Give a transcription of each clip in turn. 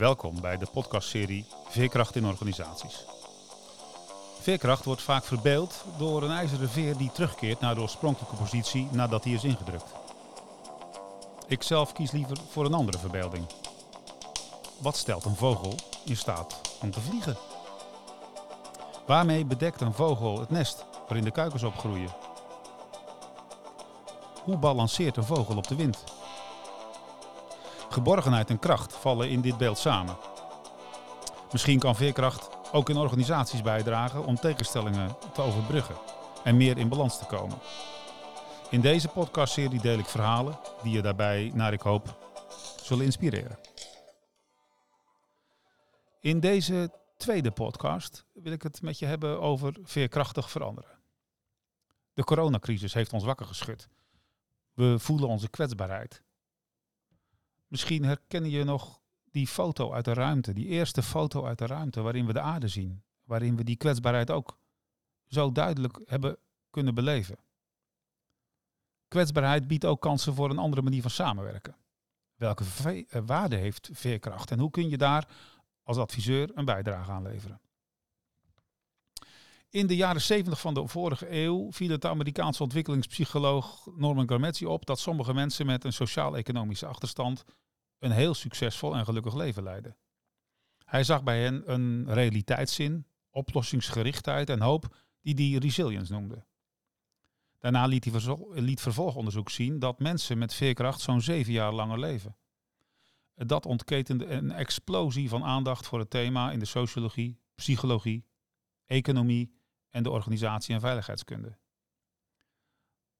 Welkom bij de podcastserie Veerkracht in organisaties. Veerkracht wordt vaak verbeeld door een ijzeren veer die terugkeert naar de oorspronkelijke positie nadat hij is ingedrukt. Ik zelf kies liever voor een andere verbeelding. Wat stelt een vogel in staat om te vliegen? Waarmee bedekt een vogel het nest waarin de kuikens opgroeien? Hoe balanceert een vogel op de wind? Geborgenheid en kracht vallen in dit beeld samen. Misschien kan veerkracht ook in organisaties bijdragen om tegenstellingen te overbruggen en meer in balans te komen. In deze podcastserie deel ik verhalen die je daarbij, naar ik hoop, zullen inspireren. In deze tweede podcast wil ik het met je hebben over veerkrachtig veranderen. De coronacrisis heeft ons wakker geschud. We voelen onze kwetsbaarheid. Misschien herken je nog die foto uit de ruimte, die eerste foto uit de ruimte waarin we de aarde zien, waarin we die kwetsbaarheid ook zo duidelijk hebben kunnen beleven. Kwetsbaarheid biedt ook kansen voor een andere manier van samenwerken. Welke eh, waarde heeft veerkracht en hoe kun je daar als adviseur een bijdrage aan leveren? In de jaren 70 van de vorige eeuw viel het de Amerikaanse ontwikkelingspsycholoog Norman Garmetti op dat sommige mensen met een sociaal-economische achterstand een heel succesvol en gelukkig leven leiden. Hij zag bij hen een realiteitszin, oplossingsgerichtheid en hoop die hij resilience noemde. Daarna liet hij liet vervolgonderzoek zien dat mensen met veerkracht zo'n zeven jaar langer leven. Dat ontketende een explosie van aandacht voor het thema in de sociologie, psychologie, economie en de organisatie- en veiligheidskunde.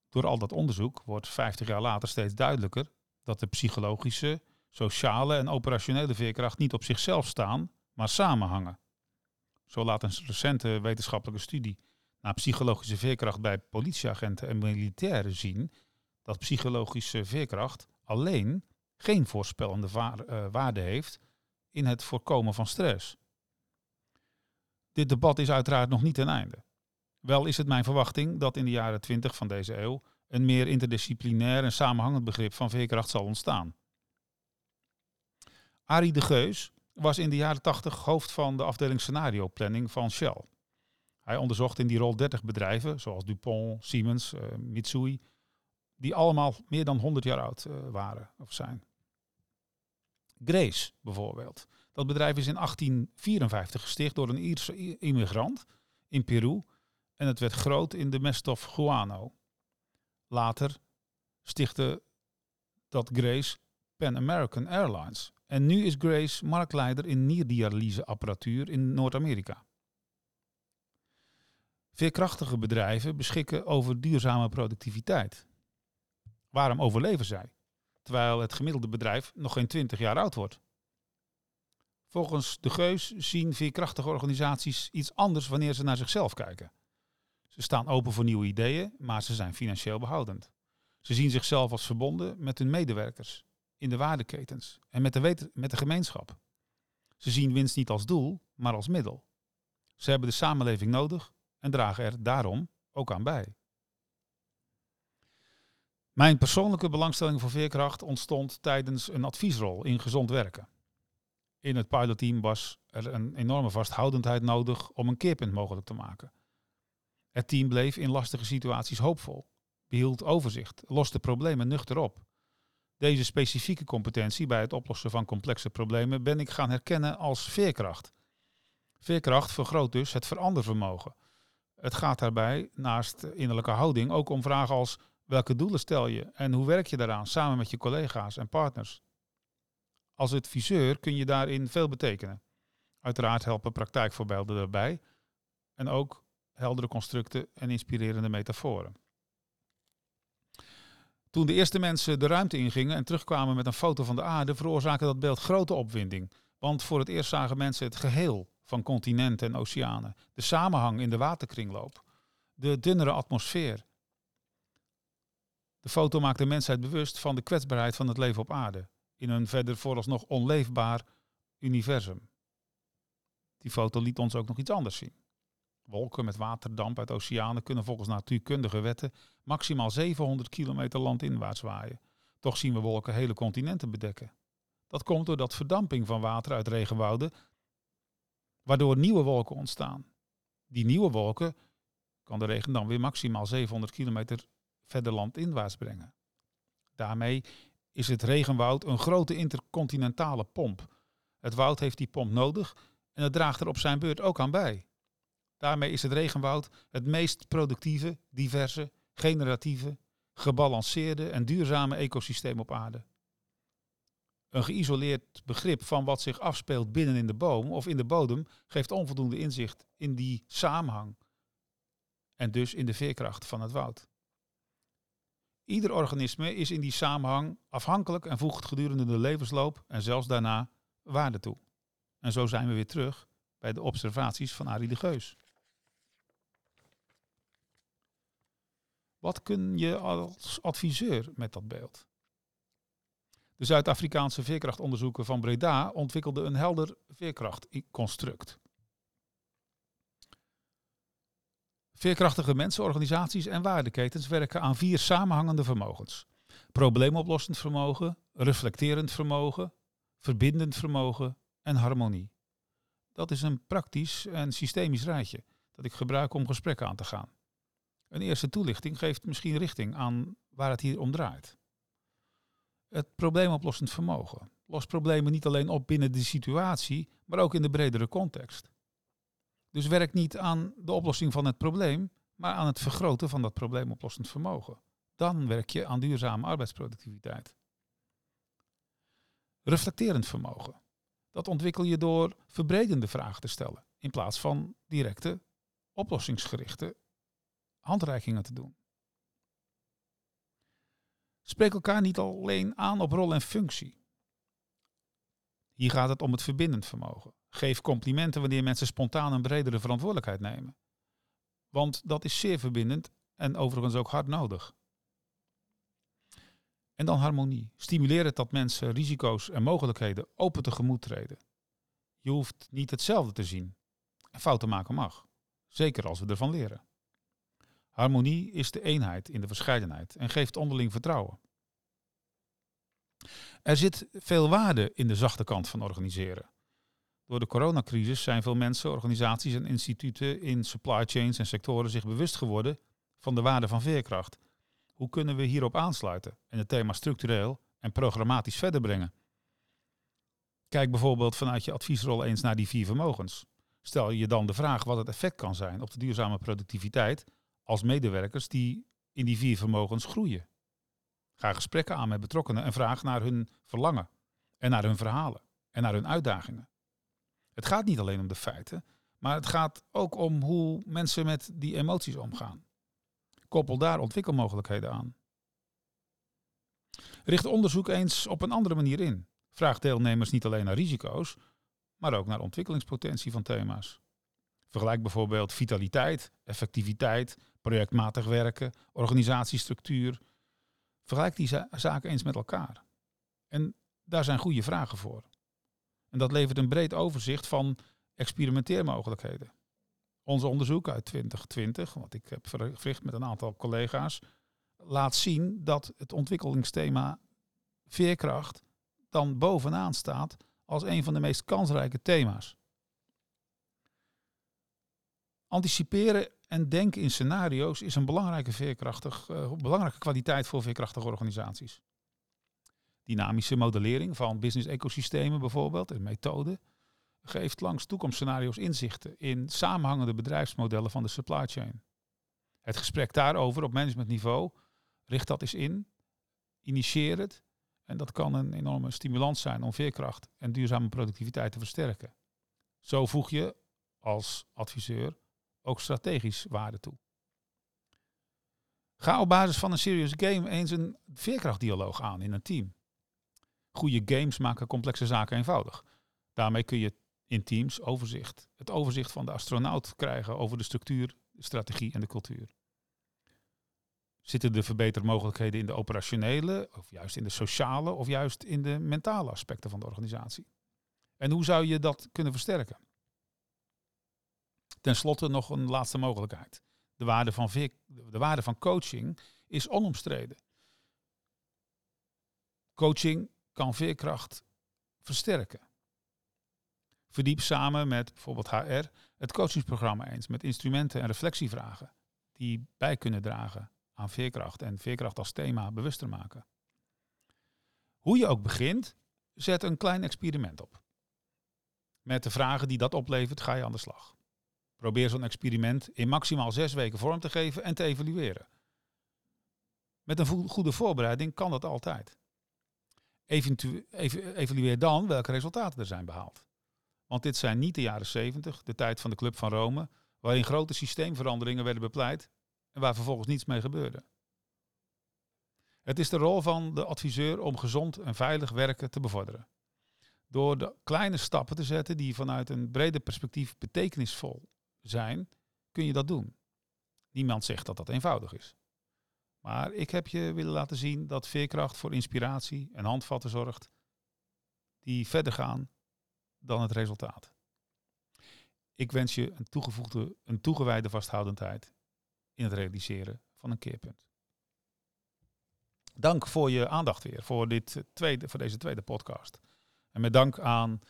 Door al dat onderzoek wordt 50 jaar later steeds duidelijker dat de psychologische, sociale en operationele veerkracht niet op zichzelf staan, maar samenhangen. Zo laat een recente wetenschappelijke studie naar psychologische veerkracht bij politieagenten en militairen zien dat psychologische veerkracht alleen geen voorspellende eh, waarde heeft in het voorkomen van stress. Dit debat is uiteraard nog niet ten einde. Wel is het mijn verwachting dat in de jaren 20 van deze eeuw een meer interdisciplinair en samenhangend begrip van veerkracht zal ontstaan. Arie de Geus was in de jaren 80 hoofd van de afdeling scenario planning van Shell. Hij onderzocht in die rol 30 bedrijven, zoals DuPont, Siemens, uh, Mitsui, die allemaal meer dan 100 jaar oud uh, waren of zijn. Grace bijvoorbeeld. Dat bedrijf is in 1854 gesticht door een Ierse immigrant in Peru en het werd groot in de meststof guano. Later stichtte dat Grace Pan American Airlines. En nu is Grace marktleider in nierdialyseapparatuur in Noord-Amerika. Veerkrachtige bedrijven beschikken over duurzame productiviteit. Waarom overleven zij, terwijl het gemiddelde bedrijf nog geen 20 jaar oud wordt? Volgens de Geus zien veerkrachtige organisaties iets anders wanneer ze naar zichzelf kijken. Ze staan open voor nieuwe ideeën, maar ze zijn financieel behoudend. Ze zien zichzelf als verbonden met hun medewerkers in de waardeketens en met de, met de gemeenschap. Ze zien winst niet als doel, maar als middel. Ze hebben de samenleving nodig en dragen er daarom ook aan bij. Mijn persoonlijke belangstelling voor veerkracht ontstond tijdens een adviesrol in gezond werken. In het pilotteam was er een enorme vasthoudendheid nodig om een keerpunt mogelijk te maken. Het team bleef in lastige situaties hoopvol, behield overzicht, loste problemen nuchter op. Deze specifieke competentie bij het oplossen van complexe problemen ben ik gaan herkennen als veerkracht. Veerkracht vergroot dus het verandervermogen. Het gaat daarbij naast innerlijke houding ook om vragen als welke doelen stel je en hoe werk je daaraan samen met je collega's en partners. Als adviseur kun je daarin veel betekenen. Uiteraard helpen praktijkvoorbeelden daarbij en ook heldere constructen en inspirerende metaforen. Toen de eerste mensen de ruimte ingingen en terugkwamen met een foto van de aarde, veroorzaakte dat beeld grote opwinding. Want voor het eerst zagen mensen het geheel van continenten en oceanen, de samenhang in de waterkringloop, de dunnere atmosfeer. De foto maakte de mensheid bewust van de kwetsbaarheid van het leven op aarde, in een verder vooralsnog onleefbaar universum. Die foto liet ons ook nog iets anders zien. Wolken met waterdamp uit oceanen kunnen volgens natuurkundige wetten maximaal 700 kilometer landinwaarts waaien. Toch zien we wolken hele continenten bedekken. Dat komt doordat verdamping van water uit regenwouden, waardoor nieuwe wolken ontstaan. Die nieuwe wolken kan de regen dan weer maximaal 700 kilometer verder landinwaarts brengen. Daarmee is het regenwoud een grote intercontinentale pomp. Het woud heeft die pomp nodig en het draagt er op zijn beurt ook aan bij. Daarmee is het regenwoud het meest productieve, diverse, generatieve, gebalanceerde en duurzame ecosysteem op aarde. Een geïsoleerd begrip van wat zich afspeelt binnen in de boom of in de bodem geeft onvoldoende inzicht in die samenhang en dus in de veerkracht van het woud. Ieder organisme is in die samenhang afhankelijk en voegt gedurende de levensloop en zelfs daarna waarde toe. En zo zijn we weer terug bij de observaties van Arie de Geus. Wat kun je als adviseur met dat beeld? De Zuid-Afrikaanse veerkrachtonderzoeken van Breda ontwikkelden een helder veerkrachtconstruct. Veerkrachtige mensen, organisaties en waardeketens werken aan vier samenhangende vermogens. Probleemoplossend vermogen, reflecterend vermogen, verbindend vermogen en harmonie. Dat is een praktisch en systemisch rijtje dat ik gebruik om gesprekken aan te gaan. Een eerste toelichting geeft misschien richting aan waar het hier om draait. Het probleemoplossend vermogen lost problemen niet alleen op binnen de situatie, maar ook in de bredere context. Dus werk niet aan de oplossing van het probleem, maar aan het vergroten van dat probleemoplossend vermogen. Dan werk je aan duurzame arbeidsproductiviteit. Reflecterend vermogen. Dat ontwikkel je door verbredende vragen te stellen, in plaats van directe, oplossingsgerichte handreikingen te doen. Spreek elkaar niet alleen aan op rol en functie. Hier gaat het om het verbindend vermogen. Geef complimenten wanneer mensen spontaan een bredere verantwoordelijkheid nemen. Want dat is zeer verbindend en overigens ook hard nodig. En dan harmonie. Stimuleer het dat mensen risico's en mogelijkheden open tegemoet treden. Je hoeft niet hetzelfde te zien. En fouten maken mag. Zeker als we ervan leren. Harmonie is de eenheid in de verscheidenheid en geeft onderling vertrouwen. Er zit veel waarde in de zachte kant van organiseren. Door de coronacrisis zijn veel mensen, organisaties en instituten in supply chains en sectoren zich bewust geworden van de waarde van veerkracht. Hoe kunnen we hierop aansluiten en het thema structureel en programmatisch verder brengen? Kijk bijvoorbeeld vanuit je adviesrol eens naar die vier vermogens. Stel je dan de vraag wat het effect kan zijn op de duurzame productiviteit als medewerkers die in die vier vermogens groeien. Ga gesprekken aan met betrokkenen en vraag naar hun verlangen en naar hun verhalen en naar hun uitdagingen. Het gaat niet alleen om de feiten, maar het gaat ook om hoe mensen met die emoties omgaan. Koppel daar ontwikkelmogelijkheden aan. Richt onderzoek eens op een andere manier in. Vraag deelnemers niet alleen naar risico's, maar ook naar ontwikkelingspotentie van thema's. Vergelijk bijvoorbeeld vitaliteit, effectiviteit, projectmatig werken, organisatiestructuur. Vergelijk die zaken eens met elkaar. En daar zijn goede vragen voor. En dat levert een breed overzicht van experimenteermogelijkheden. Ons onderzoek uit 2020, wat ik heb verricht met een aantal collega's, laat zien dat het ontwikkelingsthema veerkracht dan bovenaan staat als een van de meest kansrijke thema's. Anticiperen en denken in scenario's is een belangrijke, veerkrachtig, uh, belangrijke kwaliteit voor veerkrachtige organisaties. Dynamische modellering van business-ecosystemen bijvoorbeeld, een methode, geeft langs toekomstscenario's inzichten in samenhangende bedrijfsmodellen van de supply chain. Het gesprek daarover op managementniveau richt dat eens in, initieer het en dat kan een enorme stimulans zijn om veerkracht en duurzame productiviteit te versterken. Zo voeg je als adviseur ook strategisch waarde toe. Ga op basis van een serious game eens een veerkrachtdialoog aan in een team. Goede games maken complexe zaken eenvoudig. Daarmee kun je in teams overzicht, het overzicht van de astronaut krijgen over de structuur, de strategie en de cultuur. Zitten de verbetermogelijkheden in de operationele, of juist in de sociale, of juist in de mentale aspecten van de organisatie? En hoe zou je dat kunnen versterken? Ten slotte nog een laatste mogelijkheid. De waarde van, de waarde van coaching is onomstreden. Coaching kan veerkracht versterken. Verdiep samen met bijvoorbeeld HR het coachingsprogramma eens met instrumenten en reflectievragen die bij kunnen dragen aan veerkracht en veerkracht als thema bewuster maken. Hoe je ook begint, zet een klein experiment op. Met de vragen die dat oplevert, ga je aan de slag. Probeer zo'n experiment in maximaal zes weken vorm te geven en te evalueren. Met een goede voorbereiding kan dat altijd. evalueer dan welke resultaten er zijn behaald. Want dit zijn niet de jaren 70, de tijd van de Club van Rome, waarin grote systeemveranderingen werden bepleit en waar vervolgens niets mee gebeurde. Het is de rol van de adviseur om gezond en veilig werken te bevorderen. Door de kleine stappen te zetten die vanuit een breder perspectief betekenisvol zijn, kun je dat doen. Niemand zegt dat dat eenvoudig is. Maar ik heb je willen laten zien dat veerkracht voor inspiratie en handvatten zorgt die verder gaan dan het resultaat. Ik wens je een toegevoegde, een toegewijde vasthoudendheid in het realiseren van een keerpunt. Dank voor je aandacht weer voor, dit tweede, voor deze tweede podcast. En met dank aan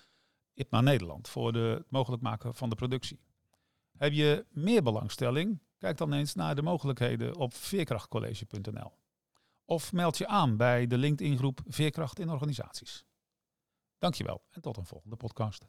IPMA Nederland voor de, het mogelijk maken van de productie. Heb je meer belangstelling? Kijk dan eens naar de mogelijkheden op veerkrachtcollege.nl. Of meld je aan bij de LinkedIn groep Veerkracht in Organisaties. Dankjewel en tot een volgende podcast.